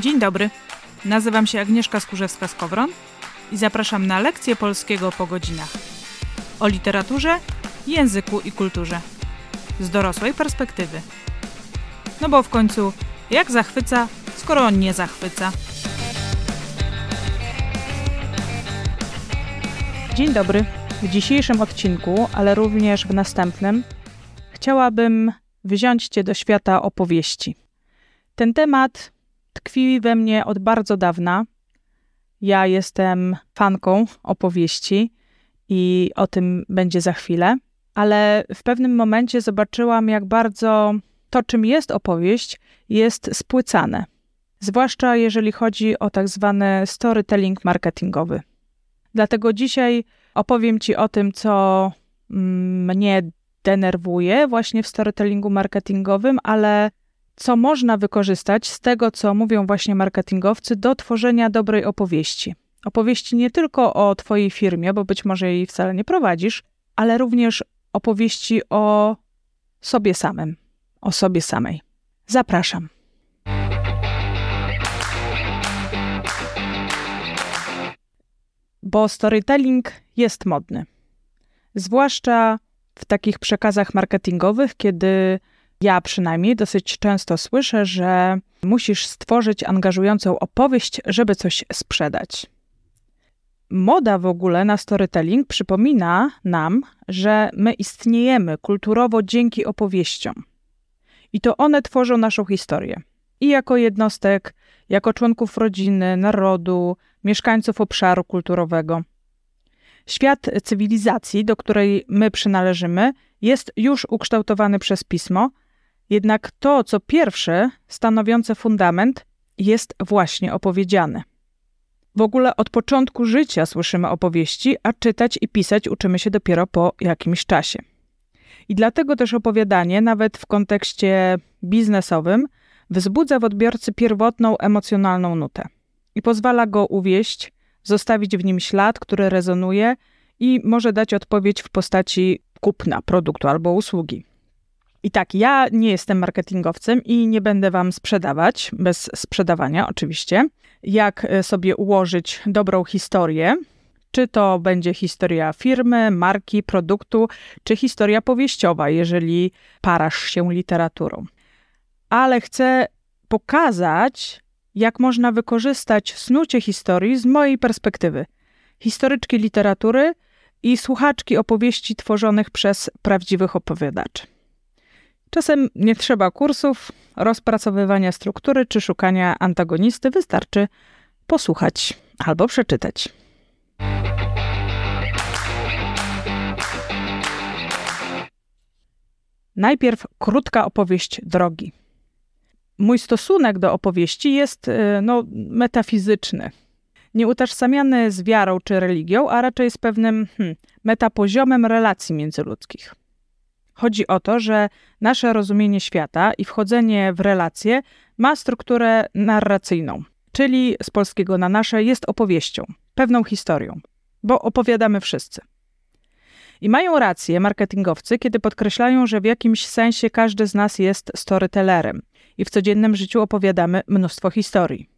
Dzień dobry. Nazywam się Agnieszka Skurzewska-Skowron i zapraszam na lekcję polskiego po godzinach. O literaturze, języku i kulturze. Z dorosłej perspektywy. No bo w końcu, jak zachwyca, skoro on nie zachwyca? Dzień dobry. W dzisiejszym odcinku, ale również w następnym, chciałabym wziąć Cię do świata opowieści. Ten temat tkwi we mnie od bardzo dawna. Ja jestem fanką opowieści i o tym będzie za chwilę, ale w pewnym momencie zobaczyłam, jak bardzo to, czym jest opowieść, jest spłycane. Zwłaszcza jeżeli chodzi o tak zwany storytelling marketingowy. Dlatego dzisiaj opowiem Ci o tym, co mm, mnie denerwuje właśnie w storytellingu marketingowym, ale co można wykorzystać z tego, co mówią właśnie marketingowcy, do tworzenia dobrej opowieści. Opowieści nie tylko o Twojej firmie, bo być może jej wcale nie prowadzisz, ale również opowieści o sobie samym, o sobie samej. Zapraszam. Bo storytelling jest modny. Zwłaszcza w takich przekazach marketingowych, kiedy ja przynajmniej dosyć często słyszę, że musisz stworzyć angażującą opowieść, żeby coś sprzedać. Moda w ogóle na storytelling przypomina nam, że my istniejemy kulturowo dzięki opowieściom. I to one tworzą naszą historię. I jako jednostek, jako członków rodziny, narodu, mieszkańców obszaru kulturowego. Świat cywilizacji, do której my przynależymy, jest już ukształtowany przez pismo, jednak to, co pierwsze, stanowiące fundament, jest właśnie opowiedziane. W ogóle od początku życia słyszymy opowieści, a czytać i pisać uczymy się dopiero po jakimś czasie. I dlatego też opowiadanie, nawet w kontekście biznesowym, wzbudza w odbiorcy pierwotną emocjonalną nutę i pozwala go uwieść, zostawić w nim ślad, który rezonuje i może dać odpowiedź w postaci kupna produktu albo usługi. I tak, ja nie jestem marketingowcem i nie będę wam sprzedawać, bez sprzedawania oczywiście, jak e, sobie ułożyć dobrą historię. Czy to będzie historia firmy, marki, produktu, czy historia powieściowa, jeżeli parasz się literaturą. Ale chcę pokazać, jak można wykorzystać snucie historii z mojej perspektywy. Historyczki literatury i słuchaczki opowieści tworzonych przez prawdziwych opowiadaczy. Czasem nie trzeba kursów, rozpracowywania struktury czy szukania antagonisty, wystarczy posłuchać albo przeczytać. Najpierw krótka opowieść drogi. Mój stosunek do opowieści jest y, no, metafizyczny. Nie utożsamiany z wiarą czy religią, a raczej z pewnym hmm, metapoziomem relacji międzyludzkich. Chodzi o to, że nasze rozumienie świata i wchodzenie w relacje ma strukturę narracyjną, czyli z polskiego na nasze jest opowieścią, pewną historią, bo opowiadamy wszyscy. I mają rację marketingowcy, kiedy podkreślają, że w jakimś sensie każdy z nas jest storytellerem i w codziennym życiu opowiadamy mnóstwo historii.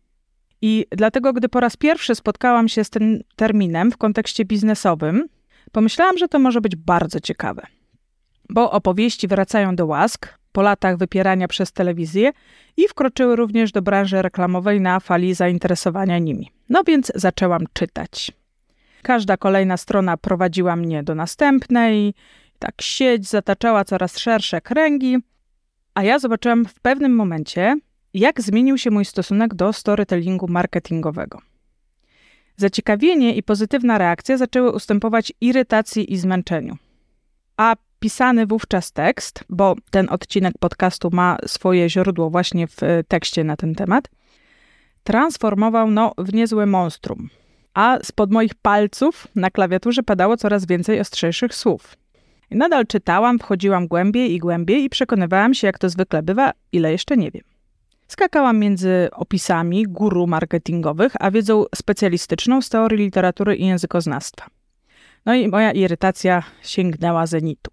I dlatego, gdy po raz pierwszy spotkałam się z tym terminem w kontekście biznesowym, pomyślałam, że to może być bardzo ciekawe bo opowieści wracają do łask po latach wypierania przez telewizję i wkroczyły również do branży reklamowej na fali zainteresowania nimi. No więc zaczęłam czytać. Każda kolejna strona prowadziła mnie do następnej, tak sieć zataczała coraz szersze kręgi, a ja zobaczyłam w pewnym momencie, jak zmienił się mój stosunek do storytellingu marketingowego. Zaciekawienie i pozytywna reakcja zaczęły ustępować irytacji i zmęczeniu. A pisany wówczas tekst, bo ten odcinek podcastu ma swoje źródło właśnie w e, tekście na ten temat, transformował no, w niezłe monstrum. A spod moich palców na klawiaturze padało coraz więcej ostrzejszych słów. I nadal czytałam, wchodziłam głębiej i głębiej i przekonywałam się, jak to zwykle bywa, ile jeszcze nie wiem. Skakałam między opisami guru marketingowych, a wiedzą specjalistyczną z teorii literatury i językoznawstwa. No i moja irytacja sięgnęła zenitu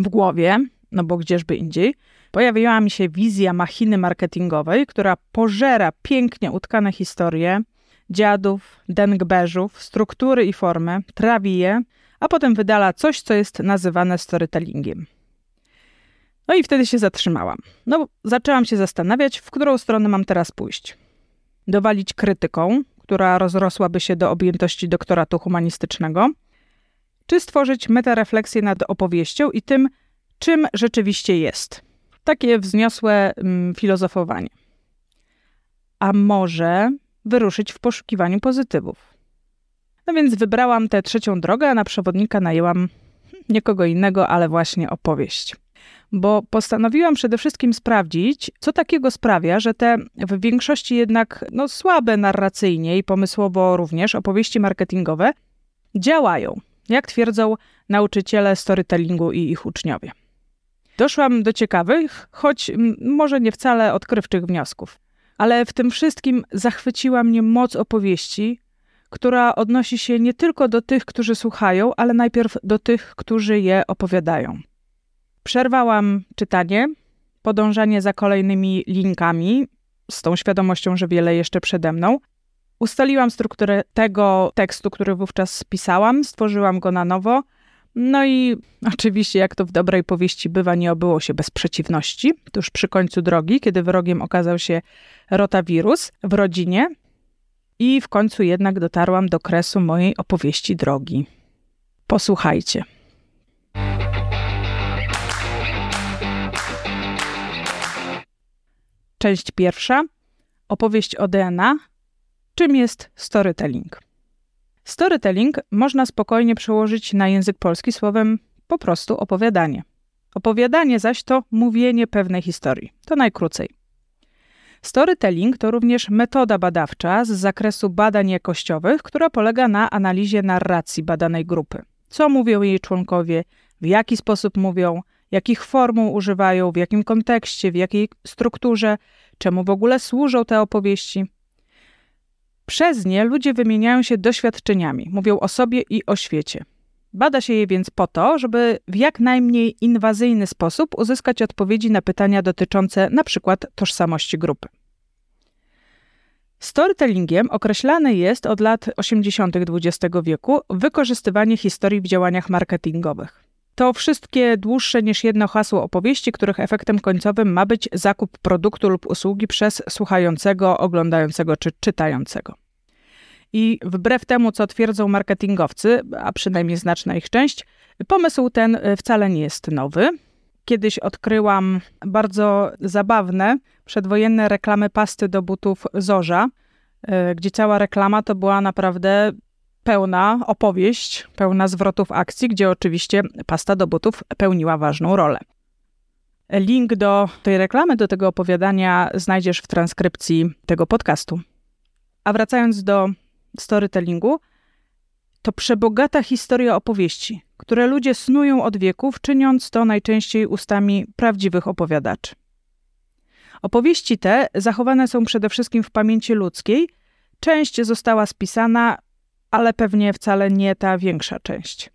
w głowie no bo gdzieżby indziej, pojawiła mi się wizja machiny marketingowej, która pożera pięknie utkane historie dziadów, dengbeżów, struktury i formy, trawi je, a potem wydala coś, co jest nazywane storytellingiem. No i wtedy się zatrzymałam. No, zaczęłam się zastanawiać, w którą stronę mam teraz pójść. Dowalić krytyką, która rozrosłaby się do objętości doktoratu humanistycznego, czy stworzyć metarefleksję nad opowieścią i tym, czym rzeczywiście jest. Takie wzniosłe mm, filozofowanie. A może wyruszyć w poszukiwaniu pozytywów. No więc wybrałam tę trzecią drogę, a na przewodnika najęłam nikogo innego, ale właśnie opowieść. Bo postanowiłam przede wszystkim sprawdzić, co takiego sprawia, że te w większości jednak no, słabe narracyjnie i pomysłowo również opowieści marketingowe działają, jak twierdzą nauczyciele storytellingu i ich uczniowie. Doszłam do ciekawych, choć może nie wcale odkrywczych wniosków. Ale w tym wszystkim zachwyciła mnie moc opowieści, która odnosi się nie tylko do tych, którzy słuchają, ale najpierw do tych, którzy je opowiadają. Przerwałam czytanie, podążanie za kolejnymi linkami, z tą świadomością, że wiele jeszcze przede mną. Ustaliłam strukturę tego tekstu, który wówczas spisałam, stworzyłam go na nowo. No i oczywiście, jak to w dobrej powieści bywa, nie obyło się bez przeciwności. Tuż przy końcu drogi, kiedy wrogiem okazał się rotawirus w rodzinie. I w końcu jednak dotarłam do kresu mojej opowieści drogi. Posłuchajcie. Część pierwsza. Opowieść o DNA. Czym jest storytelling? Storytelling można spokojnie przełożyć na język polski słowem po prostu opowiadanie. Opowiadanie zaś to mówienie pewnej historii. To najkrócej. Storytelling to również metoda badawcza z zakresu badań jakościowych, która polega na analizie narracji badanej grupy. Co mówią jej członkowie, w jaki sposób mówią, jakich formuł używają, w jakim kontekście, w jakiej strukturze, czemu w ogóle służą te opowieści. Przez nie ludzie wymieniają się doświadczeniami, mówią o sobie i o świecie. Bada się je więc po to, żeby w jak najmniej inwazyjny sposób uzyskać odpowiedzi na pytania dotyczące np. tożsamości grupy. Storytellingiem określane jest od lat 80. XX wieku wykorzystywanie historii w działaniach marketingowych. To wszystkie dłuższe niż jedno hasło opowieści, których efektem końcowym ma być zakup produktu lub usługi przez słuchającego, oglądającego czy czytającego. I wbrew temu, co twierdzą marketingowcy, a przynajmniej znaczna ich część, pomysł ten wcale nie jest nowy. Kiedyś odkryłam bardzo zabawne przedwojenne reklamy pasty do butów Zorza, e, gdzie cała reklama to była naprawdę pełna opowieść, pełna zwrotów akcji, gdzie oczywiście pasta do butów pełniła ważną rolę. Link do tej reklamy, do tego opowiadania znajdziesz w transkrypcji tego podcastu. A wracając do storytellingu, to przebogata historia opowieści, które ludzie snują od wieków, czyniąc to najczęściej ustami prawdziwych opowiadaczy. Opowieści te zachowane są przede wszystkim w pamięci ludzkiej. Część została spisana, ale pewnie wcale nie ta większa część.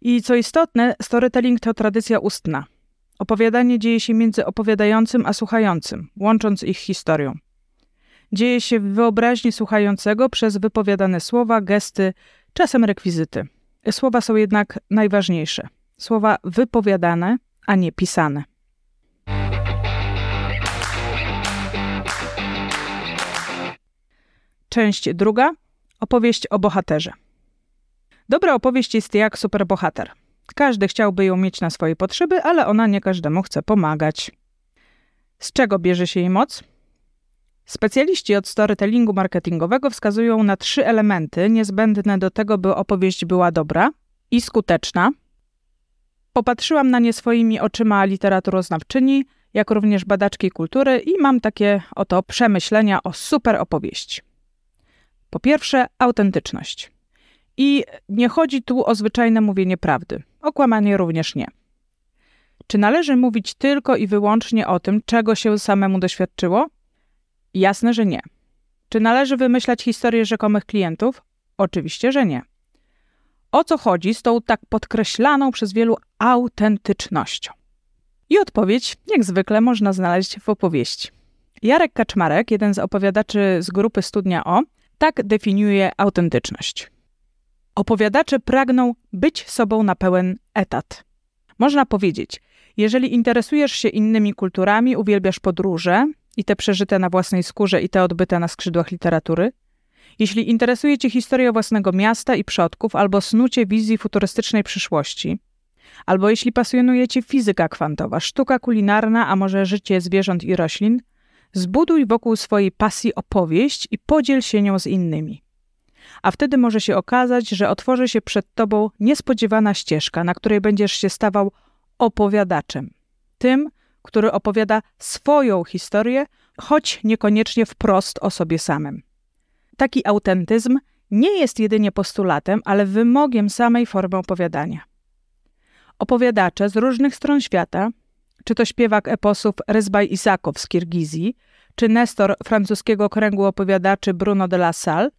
I co istotne, storytelling to tradycja ustna. Opowiadanie dzieje się między opowiadającym a słuchającym, łącząc ich historią. Dzieje się w wyobraźni słuchającego przez wypowiadane słowa, gesty, czasem rekwizyty. Słowa są jednak najważniejsze. Słowa wypowiadane, a nie pisane. Część druga. Opowieść o bohaterze. Dobra opowieść jest jak superbohater. Każdy chciałby ją mieć na swoje potrzeby, ale ona nie każdemu chce pomagać. Z czego bierze się jej moc? Specjaliści od storytellingu marketingowego wskazują na trzy elementy niezbędne do tego, by opowieść była dobra i skuteczna. Popatrzyłam na nie swoimi oczyma literaturoznawczyni, jak również badaczki kultury i mam takie oto przemyślenia o super opowieści. Po pierwsze, autentyczność. I nie chodzi tu o zwyczajne mówienie prawdy. Okłamanie również nie. Czy należy mówić tylko i wyłącznie o tym, czego się samemu doświadczyło? Jasne, że nie. Czy należy wymyślać historię rzekomych klientów? Oczywiście, że nie. O co chodzi z tą tak podkreślaną przez wielu autentycznością? I odpowiedź, jak zwykle, można znaleźć w opowieści. Jarek Kaczmarek, jeden z opowiadaczy z grupy Studnia O, tak definiuje autentyczność. Opowiadacze pragną być sobą na pełen etat. Można powiedzieć, jeżeli interesujesz się innymi kulturami, uwielbiasz podróże i te przeżyte na własnej skórze i te odbyte na skrzydłach literatury, jeśli interesuje Cię historia własnego miasta i przodków albo snucie wizji futurystycznej przyszłości, albo jeśli pasjonuje Cię fizyka kwantowa, sztuka kulinarna, a może życie zwierząt i roślin, zbuduj wokół swojej pasji opowieść i podziel się nią z innymi. A wtedy może się okazać, że otworzy się przed Tobą niespodziewana ścieżka, na której będziesz się stawał opowiadaczem. Tym, który opowiada swoją historię, choć niekoniecznie wprost o sobie samym. Taki autentyzm nie jest jedynie postulatem, ale wymogiem samej formy opowiadania. Opowiadacze z różnych stron świata, czy to śpiewak eposów Rezbaj Isakow z Kirgizji, czy Nestor francuskiego kręgu opowiadaczy Bruno de la Salle,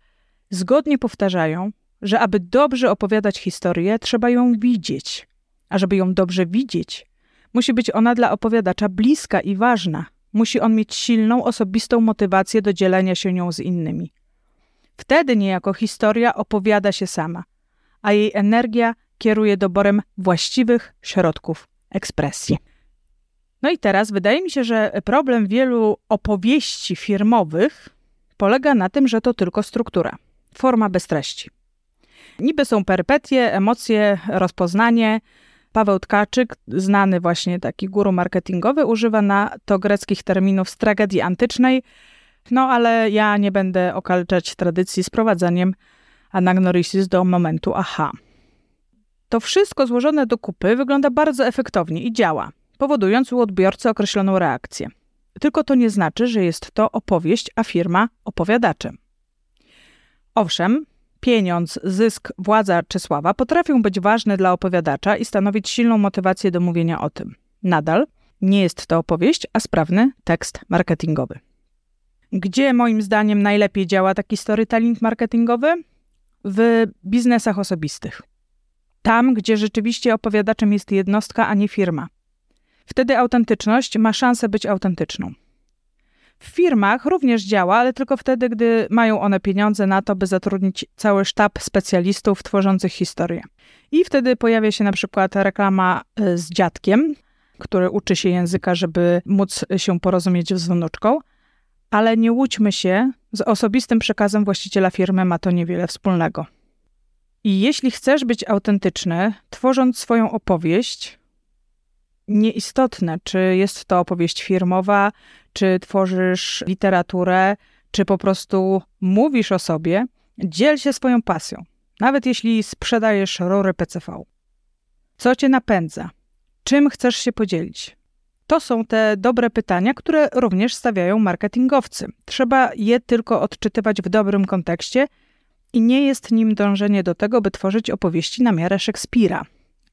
zgodnie powtarzają, że aby dobrze opowiadać historię, trzeba ją widzieć. A żeby ją dobrze widzieć, musi być ona dla opowiadacza bliska i ważna. Musi on mieć silną, osobistą motywację do dzielenia się nią z innymi. Wtedy niejako historia opowiada się sama, a jej energia kieruje doborem właściwych środków ekspresji. No i teraz wydaje mi się, że problem wielu opowieści firmowych polega na tym, że to tylko struktura, forma bez treści. Niby są perpetie, emocje, rozpoznanie. Paweł Tkaczyk, znany właśnie taki guru marketingowy, używa na to greckich terminów z tragedii antycznej, no ale ja nie będę okaleczać tradycji z prowadzeniem anagnorisis do momentu aha. To wszystko złożone do kupy wygląda bardzo efektownie i działa, powodując u odbiorcy określoną reakcję. Tylko to nie znaczy, że jest to opowieść, a firma opowiadaczem. Owszem, pieniądz, zysk, władza czy sława potrafią być ważne dla opowiadacza i stanowić silną motywację do mówienia o tym. Nadal nie jest to opowieść, a sprawny tekst marketingowy. Gdzie moim zdaniem najlepiej działa taki storytelling marketingowy? W biznesach osobistych. Tam, gdzie rzeczywiście opowiadaczem jest jednostka, a nie firma. Wtedy autentyczność ma szansę być autentyczną. W firmach również działa, ale tylko wtedy, gdy mają one pieniądze na to, by zatrudnić cały sztab specjalistów tworzących historię. I wtedy pojawia się na przykład reklama e, z dziadkiem, który uczy się języka, żeby móc się porozumieć z wnuczką, ale nie łudźmy się, z osobistym przekazem właściciela firmy ma to niewiele wspólnego. I jeśli chcesz być autentyczny, tworząc swoją opowieść, nieistotne, czy jest to opowieść firmowa, czy tworzysz literaturę, czy po prostu mówisz o sobie, dziel się swoją pasją, nawet jeśli sprzedajesz rury PCV. Co cię napędza? Czym chcesz się podzielić? To są te dobre pytania, które również stawiają marketingowcy. Trzeba je tylko odczytywać w dobrym kontekście i nie jest nim dążenie do tego, by tworzyć opowieści na miarę Szekspira.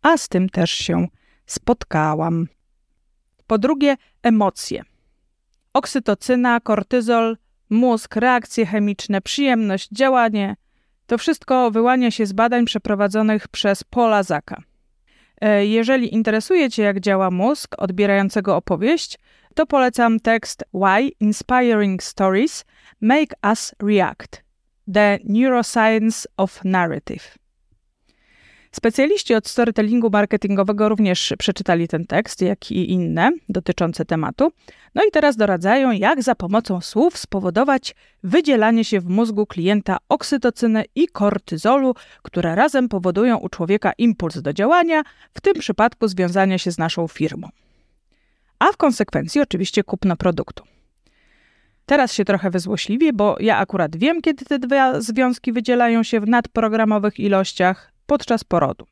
A z tym też się spotkałam. Po drugie, emocje. Oksytocyna, kortyzol, mózg, reakcje chemiczne, przyjemność, działanie to wszystko wyłania się z badań przeprowadzonych przez Paula Zaka. E, jeżeli interesuje Cię, jak działa mózg odbierającego opowieść, to polecam tekst Why Inspiring Stories Make Us React The Neuroscience of Narrative. Specjaliści od storytellingu marketingowego również przeczytali ten tekst, jak i inne dotyczące tematu. No i teraz doradzają, jak za pomocą słów spowodować wydzielanie się w mózgu klienta oksytocyny i kortyzolu, które razem powodują u człowieka impuls do działania, w tym przypadku związania się z naszą firmą. A w konsekwencji oczywiście kupno produktu. Teraz się trochę wyzłośliwie, bo ja akurat wiem, kiedy te dwa związki wydzielają się w nadprogramowych ilościach, podczas porodu.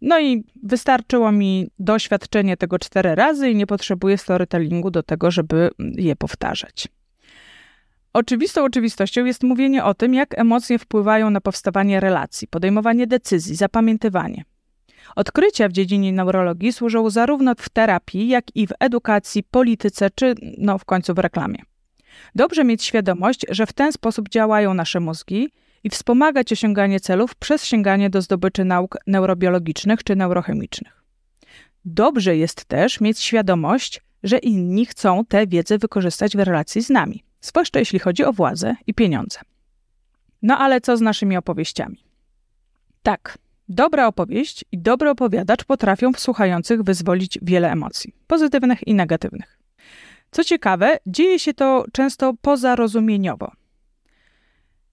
No i wystarczyło mi doświadczenie tego cztery razy i nie potrzebuję storytellingu do tego, żeby je powtarzać. Oczywistą oczywistością jest mówienie o tym, jak emocje wpływają na powstawanie relacji, podejmowanie decyzji, zapamiętywanie. Odkrycia w dziedzinie neurologii służą zarówno w terapii, jak i w edukacji, polityce czy no, w końcu w reklamie. Dobrze mieć świadomość, że w ten sposób działają nasze mózgi i wspomagać osiąganie celów przez sięganie do zdobyczy nauk neurobiologicznych czy neurochemicznych. Dobrze jest też mieć świadomość, że inni chcą tę wiedzę wykorzystać w relacji z nami, zwłaszcza jeśli chodzi o władzę i pieniądze. No ale co z naszymi opowieściami? Tak, dobra opowieść i dobry opowiadacz potrafią w słuchających wyzwolić wiele emocji, pozytywnych i negatywnych. Co ciekawe, dzieje się to często pozarozumieniowo.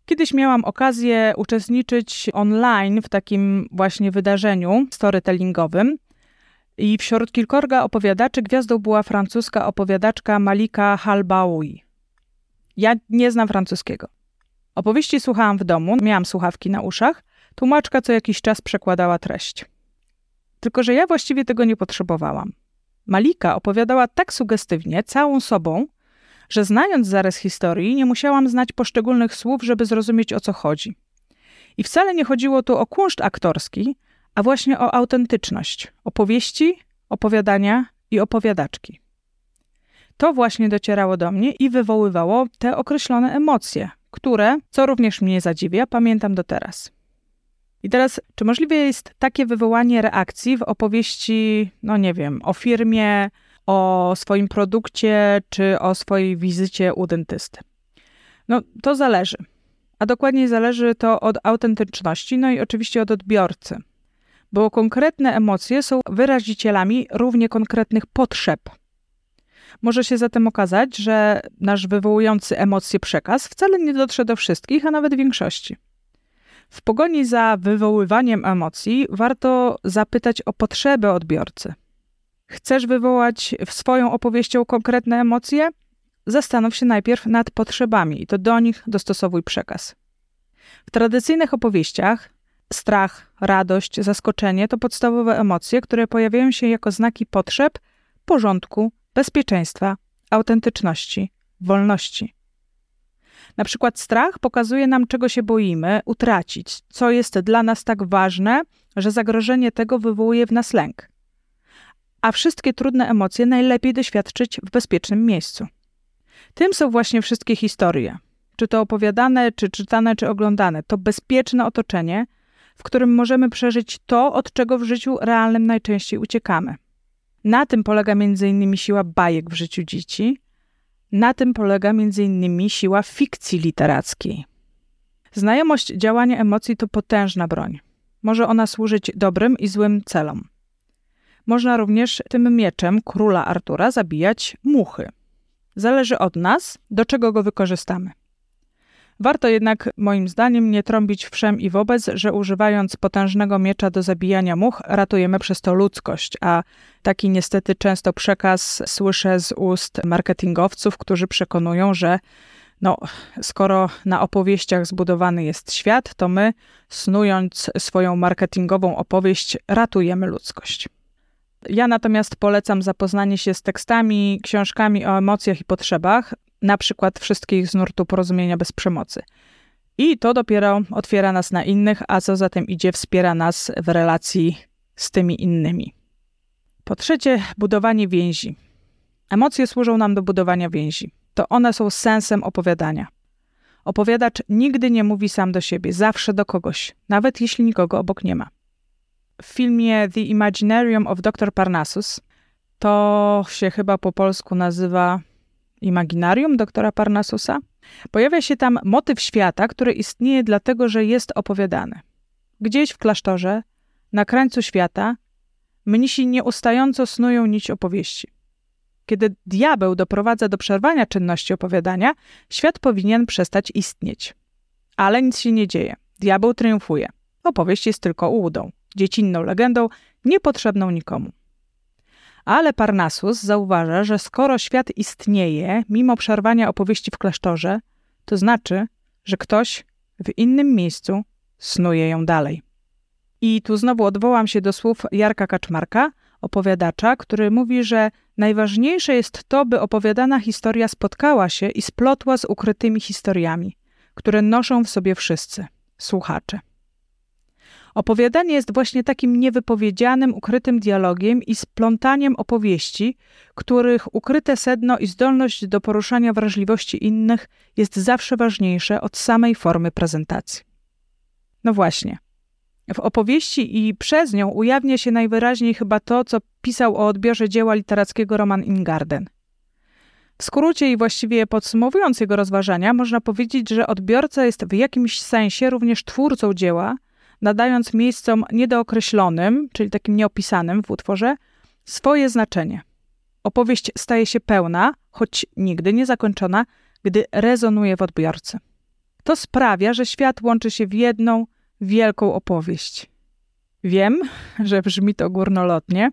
Kiedyś miałam okazję uczestniczyć online w takim właśnie wydarzeniu storytellingowym. I wśród kilkorga opowiadaczy gwiazdą była francuska opowiadaczka Malika Halbaoui. Ja nie znam francuskiego. Opowieści słuchałam w domu, miałam słuchawki na uszach, tłumaczka co jakiś czas przekładała treść. Tylko, że ja właściwie tego nie potrzebowałam. Malika opowiadała tak sugestywnie, całą sobą, że znając zarys historii, nie musiałam znać poszczególnych słów, żeby zrozumieć o co chodzi. I wcale nie chodziło tu o kunszt aktorski, a właśnie o autentyczność opowieści, opowiadania i opowiadaczki. To właśnie docierało do mnie i wywoływało te określone emocje, które, co również mnie zadziwia, pamiętam do teraz. I teraz, czy możliwe jest takie wywołanie reakcji w opowieści, no nie wiem, o firmie, o swoim produkcie czy o swojej wizycie u dentysty? No, to zależy. A dokładniej zależy to od autentyczności, no i oczywiście od odbiorcy. Bo konkretne emocje są wyrazicielami równie konkretnych potrzeb. Może się zatem okazać, że nasz wywołujący emocje przekaz wcale nie dotrze do wszystkich, a nawet większości. W pogoni za wywoływaniem emocji warto zapytać o potrzeby odbiorcy. Chcesz wywołać w swoją opowieścią konkretne emocje? Zastanów się najpierw nad potrzebami i to do nich dostosowuj przekaz. W tradycyjnych opowieściach strach, radość, zaskoczenie to podstawowe emocje, które pojawiają się jako znaki potrzeb, porządku, bezpieczeństwa, autentyczności, wolności. Na przykład strach pokazuje nam, czego się boimy utracić, co jest dla nas tak ważne, że zagrożenie tego wywołuje w nas lęk. A wszystkie trudne emocje najlepiej doświadczyć w bezpiecznym miejscu. Tym są właśnie wszystkie historie. Czy to opowiadane, czy czytane, czy oglądane. To bezpieczne otoczenie, w którym możemy przeżyć to, od czego w życiu realnym najczęściej uciekamy. Na tym polega m.in. siła bajek w życiu dzieci, na tym polega m.in. siła fikcji literackiej. Znajomość działania emocji to potężna broń. Może ona służyć dobrym i złym celom. Można również tym mieczem króla Artura zabijać muchy. Zależy od nas, do czego go wykorzystamy. Warto jednak, moim zdaniem, nie trąbić wszem i wobec, że używając potężnego miecza do zabijania much, ratujemy przez to ludzkość, a taki niestety często przekaz słyszę z ust marketingowców, którzy przekonują, że no, skoro na opowieściach zbudowany jest świat, to my, snując swoją marketingową opowieść, ratujemy ludzkość. Ja natomiast polecam zapoznanie się z tekstami, książkami o emocjach i potrzebach, na przykład wszystkich z nurtu porozumienia bez przemocy. I to dopiero otwiera nas na innych, a co za tym idzie, wspiera nas w relacji z tymi innymi. Po trzecie, budowanie więzi. Emocje służą nam do budowania więzi. To one są sensem opowiadania. Opowiadacz nigdy nie mówi sam do siebie, zawsze do kogoś, nawet jeśli nikogo obok nie ma. W filmie The Imaginarium of Dr. Parnassus to się chyba po polsku nazywa Imaginarium doktora Parnasusa, pojawia się tam motyw świata, który istnieje dlatego, że jest opowiadany. Gdzieś w klasztorze, na krańcu świata, mnisi nieustająco snują nić opowieści. Kiedy diabeł doprowadza do przerwania czynności opowiadania, świat powinien przestać istnieć. Ale nic się nie dzieje. Diabeł triumfuje. Opowieść jest tylko ułudą, dziecinną legendą, niepotrzebną nikomu. Ale Parnasus zauważa, że skoro świat istnieje, mimo przerwania opowieści w klasztorze, to znaczy, że ktoś w innym miejscu snuje ją dalej. I tu znowu odwołam się do słów Jarka Kaczmarka, opowiadacza, który mówi, że najważniejsze jest to, by opowiadana historia spotkała się i splotła z ukrytymi historiami, które noszą w sobie wszyscy słuchacze. Opowiadanie jest właśnie takim niewypowiedzianym, ukrytym dialogiem i splątaniem opowieści, których ukryte sedno i zdolność do poruszania wrażliwości innych jest zawsze ważniejsze od samej formy prezentacji. No właśnie. W opowieści i przez nią ujawnia się najwyraźniej chyba to, co pisał o odbiorze dzieła literackiego Roman Ingarden. W skrócie i właściwie podsumowując jego rozważania, można powiedzieć, że odbiorca jest w jakimś sensie również twórcą dzieła, nadając miejscom niedookreślonym, czyli takim nieopisanym w utworze, swoje znaczenie. Opowieść staje się pełna, choć nigdy nie zakończona, gdy rezonuje w odbiorcy. To sprawia, że świat łączy się w jedną wielką opowieść. Wiem, że brzmi to górnolotnie.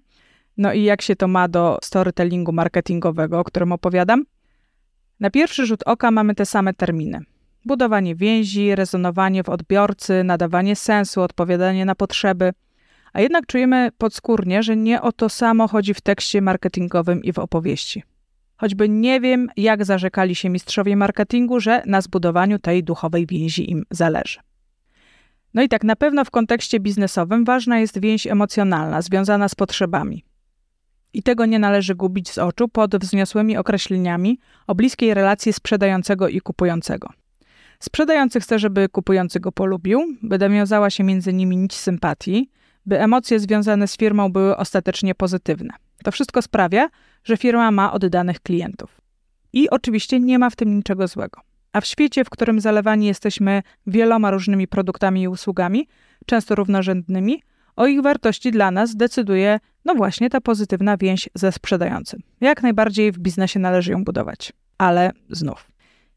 No i jak się to ma do storytellingu marketingowego, o którym opowiadam? Na pierwszy rzut oka mamy te same terminy: budowanie więzi, rezonowanie w odbiorcy, nadawanie sensu, odpowiadanie na potrzeby. A jednak czujemy podskórnie, że nie o to samo chodzi w tekście marketingowym i w opowieści. Choćby nie wiem, jak zarzekali się mistrzowie marketingu, że na zbudowaniu tej duchowej więzi im zależy. No i tak, na pewno w kontekście biznesowym ważna jest więź emocjonalna, związana z potrzebami. I tego nie należy gubić z oczu pod wzniosłymi określeniami o bliskiej relacji sprzedającego i kupującego. Sprzedający chce, żeby kupujący go polubił, by nawiązała się między nimi nić sympatii, by emocje związane z firmą były ostatecznie pozytywne. To wszystko sprawia, że firma ma oddanych klientów. I oczywiście nie ma w tym niczego złego. A w świecie, w którym zalewani jesteśmy wieloma różnymi produktami i usługami, często równorzędnymi, o ich wartości dla nas decyduje, no właśnie, ta pozytywna więź ze sprzedającym. Jak najbardziej w biznesie należy ją budować. Ale znów,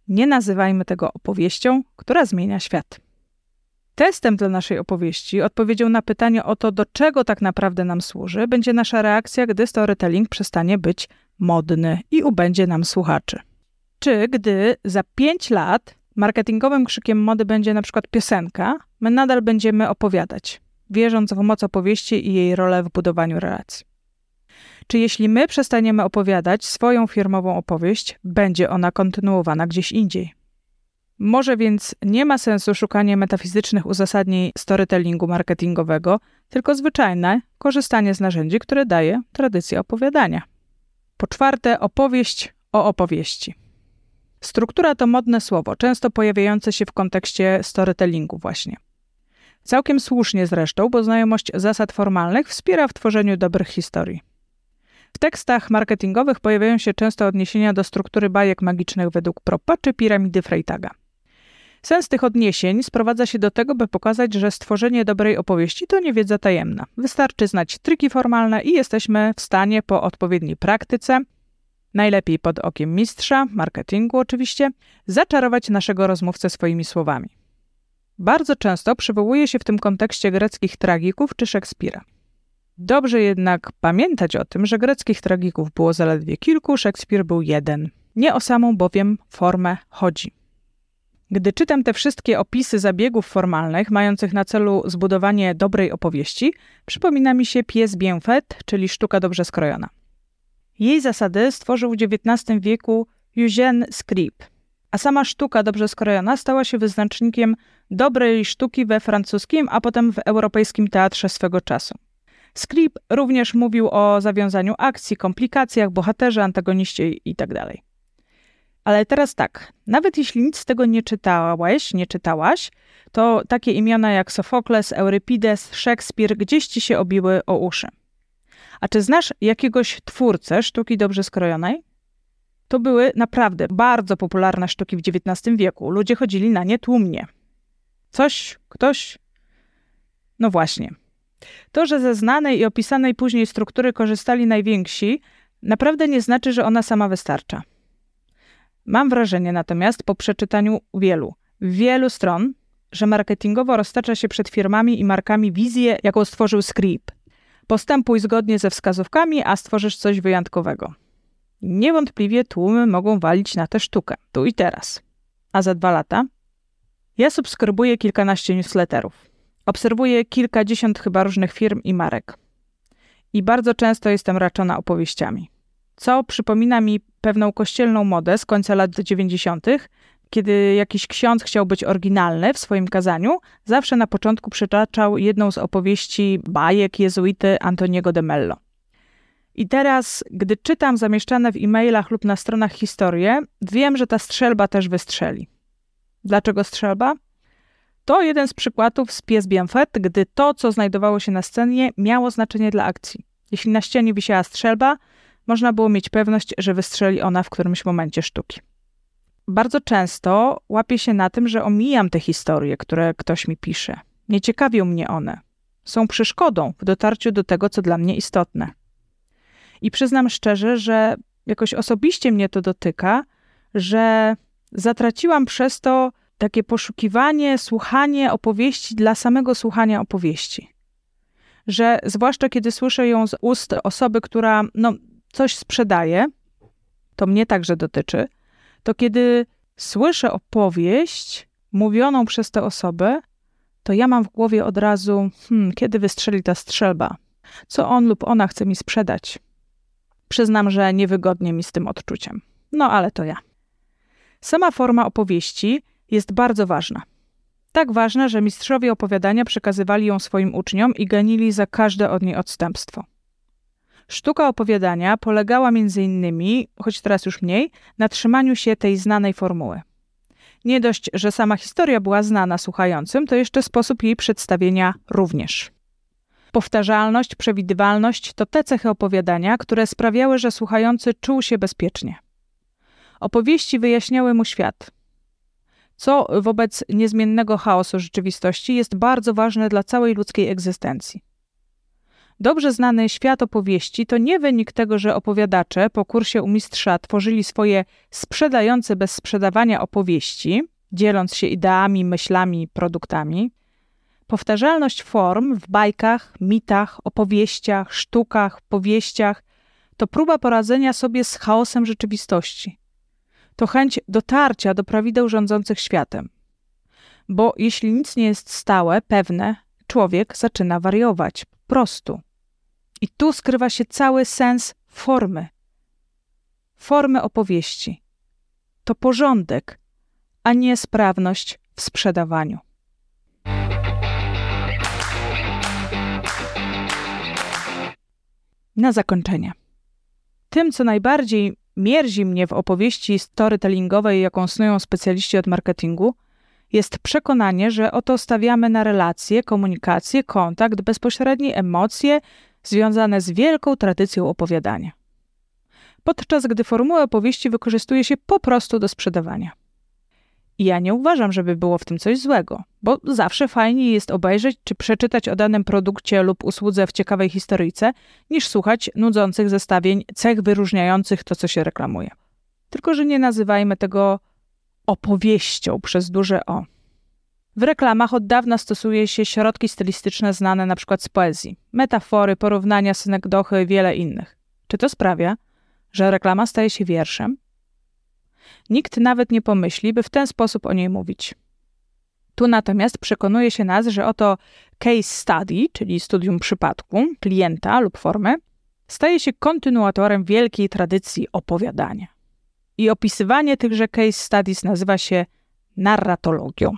nie nazywajmy tego opowieścią, która zmienia świat. Testem dla naszej opowieści, odpowiedzią na pytanie o to, do czego tak naprawdę nam służy, będzie nasza reakcja, gdy storytelling przestanie być modny i ubędzie nam słuchaczy. Czy gdy za pięć lat marketingowym krzykiem mody będzie na przykład piosenka, my nadal będziemy opowiadać, wierząc w moc opowieści i jej rolę w budowaniu relacji. Czy jeśli my przestaniemy opowiadać swoją firmową opowieść, będzie ona kontynuowana gdzieś indziej? Może więc nie ma sensu szukanie metafizycznych uzasadnień storytellingu marketingowego, tylko zwyczajne korzystanie z narzędzi, które daje tradycja opowiadania. Po czwarte, opowieść o opowieści. Struktura to modne słowo, często pojawiające się w kontekście storytellingu właśnie. Całkiem słusznie zresztą, bo znajomość zasad formalnych wspiera w tworzeniu dobrych historii. W tekstach marketingowych pojawiają się często odniesienia do struktury bajek magicznych według Propa czy piramidy Freytaga. Sens tych odniesień sprowadza się do tego, by pokazać, że stworzenie dobrej opowieści to nie wiedza tajemna. Wystarczy znać triki formalne i jesteśmy w stanie po odpowiedniej praktyce, najlepiej pod okiem mistrza, marketingu oczywiście, zaczarować naszego rozmówcę swoimi słowami. Bardzo często przywołuje się w tym kontekście greckich tragików czy Szekspira. Dobrze jednak pamiętać o tym, że greckich tragików było zaledwie kilku, Szekspir był jeden. Nie o samą bowiem formę chodzi. Gdy czytam te wszystkie opisy zabiegów formalnych mających na celu zbudowanie dobrej opowieści, przypomina mi się pies Bienfait, czyli sztuka dobrze skrojona. Jej zasady stworzył w XIX wieku Eugène Scribe, a sama sztuka dobrze skrojona stała się wyznacznikiem dobrej sztuki we francuskim, a potem w europejskim teatrze swego czasu. Scribe również mówił o zawiązaniu akcji, komplikacjach, bohaterze, antagoniście itd. Tak ale teraz tak, nawet jeśli nic z tego nie czytałeś, nie czytałaś, to takie imiona jak Sofokles, Eurypides, Szekspir gdzieś ci się obiły o uszy. A czy znasz jakiegoś twórcę sztuki dobrze skrojonej? To były naprawdę bardzo popularne sztuki w XIX wieku. Ludzie chodzili na nie tłumnie. Coś, ktoś. No właśnie. To, że ze znanej i opisanej później struktury korzystali najwięksi, naprawdę nie znaczy, że ona sama wystarcza. Mam wrażenie natomiast po przeczytaniu wielu, wielu stron, że marketingowo roztacza się przed firmami i markami wizję, jaką stworzył Script. Postępuj zgodnie ze wskazówkami, a stworzysz coś wyjątkowego. Niewątpliwie tłumy mogą walić na tę sztukę, tu i teraz. A za dwa lata? Ja subskrybuję kilkanaście newsletterów. Obserwuję kilkadziesiąt chyba różnych firm i marek. I bardzo często jestem raczona opowieściami co przypomina mi pewną kościelną modę z końca lat 90., kiedy jakiś ksiądz chciał być oryginalny w swoim kazaniu, zawsze na początku przytaczał jedną z opowieści bajek jezuity Antoniego de Mello. I teraz, gdy czytam zamieszczane w e-mailach lub na stronach historie, wiem, że ta strzelba też wystrzeli. Dlaczego strzelba? To jeden z przykładów z Pies Bienfait, gdy to, co znajdowało się na scenie, miało znaczenie dla akcji. Jeśli na ścianie wisiała strzelba, można było mieć pewność, że wystrzeli ona w którymś momencie sztuki. Bardzo często łapię się na tym, że omijam te historie, które ktoś mi pisze. Nie ciekawią mnie one. Są przeszkodą w dotarciu do tego, co dla mnie istotne. I przyznam szczerze, że jakoś osobiście mnie to dotyka, że zatraciłam przez to takie poszukiwanie, słuchanie opowieści dla samego słuchania opowieści. Że zwłaszcza kiedy słyszę ją z ust osoby, która no, coś sprzedaje, to mnie także dotyczy, to kiedy słyszę opowieść mówioną przez tę osobę, to ja mam w głowie od razu, hmm, kiedy wystrzeli ta strzelba? Co on lub ona chce mi sprzedać? Przyznam, że niewygodnie mi z tym odczuciem. No ale to ja. Sama forma opowieści jest bardzo ważna. Tak ważna, że mistrzowie opowiadania przekazywali ją swoim uczniom i ganili za każde od niej odstępstwo. Sztuka opowiadania polegała między innymi, choć teraz już mniej, na trzymaniu się tej znanej formuły. Nie dość, że sama historia była znana słuchającym, to jeszcze sposób jej przedstawienia również. Powtarzalność, przewidywalność to te cechy opowiadania, które sprawiały, że słuchający czuł się bezpiecznie. Opowieści wyjaśniały mu świat. Co wobec niezmiennego chaosu rzeczywistości jest bardzo ważne dla całej ludzkiej egzystencji. Dobrze znany świat opowieści to nie wynik tego, że opowiadacze po kursie u mistrza tworzyli swoje sprzedające bez sprzedawania opowieści, dzieląc się ideami, myślami, produktami. Powtarzalność form w bajkach, mitach, opowieściach, sztukach, powieściach to próba poradzenia sobie z chaosem rzeczywistości. To chęć dotarcia do prawideł rządzących światem. Bo jeśli nic nie jest stałe, pewne, człowiek zaczyna wariować. Po prostu. I tu skrywa się cały sens formy. Formy opowieści. To porządek, a nie sprawność w sprzedawaniu. Na zakończenie. Tym, co najbardziej mierzi mnie w opowieści storytellingowej, jaką snują specjaliści od marketingu, jest przekonanie, że oto stawiamy na relacje, komunikację, kontakt, bezpośrednie emocje, związane z wielką tradycją opowiadania. Podczas gdy formułę opowieści wykorzystuje się po prostu do sprzedawania. I ja nie uważam, żeby było w tym coś złego, bo zawsze fajniej jest obejrzeć czy przeczytać o danym produkcie lub usłudze w ciekawej historyjce, niż słuchać nudzących zestawień cech wyróżniających to, co się reklamuje. Tylko, że nie nazywajmy tego opowieścią przez duże O. W reklamach od dawna stosuje się środki stylistyczne znane np. z poezji, metafory, porównania, synekdochy wiele innych. Czy to sprawia, że reklama staje się wierszem? Nikt nawet nie pomyśli, by w ten sposób o niej mówić. Tu natomiast przekonuje się nas, że oto case study, czyli studium przypadku, klienta lub formy, staje się kontynuatorem wielkiej tradycji opowiadania. I opisywanie tychże case studies nazywa się narratologią.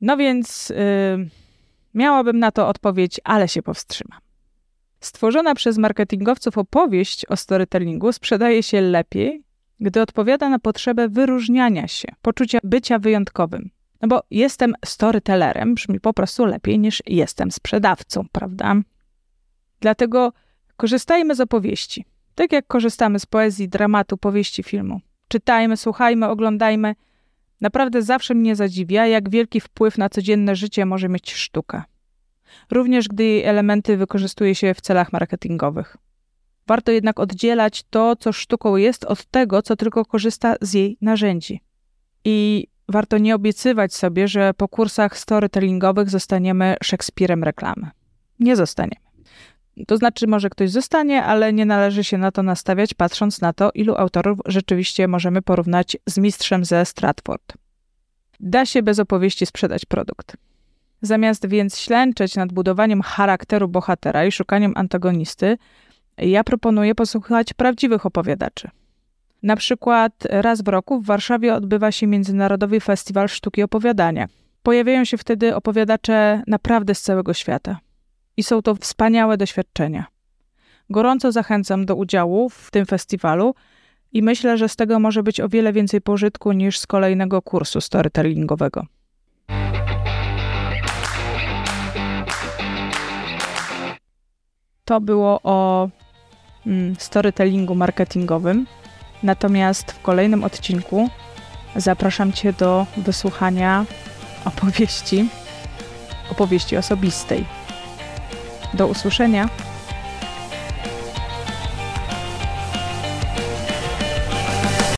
No więc yy, miałabym na to odpowiedź, ale się powstrzymam. Stworzona przez marketingowców opowieść o storytellingu sprzedaje się lepiej, gdy odpowiada na potrzebę wyróżniania się, poczucia bycia wyjątkowym. No bo jestem storytellerem, brzmi po prostu lepiej niż jestem sprzedawcą, prawda? Dlatego korzystajmy z opowieści. Tak jak korzystamy z poezji, dramatu, powieści, filmu. Czytajmy, słuchajmy, oglądajmy – Naprawdę zawsze mnie zadziwia, jak wielki wpływ na codzienne życie może mieć sztuka. Również gdy jej elementy wykorzystuje się w celach marketingowych. Warto jednak oddzielać to, co sztuką jest, od tego, co tylko korzysta z jej narzędzi. I warto nie obiecywać sobie, że po kursach storytellingowych zostaniemy Szekspirem reklamy. Nie zostaniemy. To znaczy, może ktoś zostanie, ale nie należy się na to nastawiać, patrząc na to, ilu autorów rzeczywiście możemy porównać z mistrzem ze Stratford. Da się bez opowieści sprzedać produkt. Zamiast więc ślęczeć nad budowaniem charakteru bohatera i szukaniem antagonisty, ja proponuję posłuchać prawdziwych opowiadaczy. Na przykład raz w roku w Warszawie odbywa się Międzynarodowy Festiwal Sztuki Opowiadania. Pojawiają się wtedy opowiadacze naprawdę z całego świata. I są to wspaniałe doświadczenia. Gorąco zachęcam do udziału w tym festiwalu i myślę, że z tego może być o wiele więcej pożytku niż z kolejnego kursu storytellingowego. To było o storytellingu marketingowym. Natomiast w kolejnym odcinku zapraszam Cię do wysłuchania opowieści, opowieści osobistej. Do usłyszenia.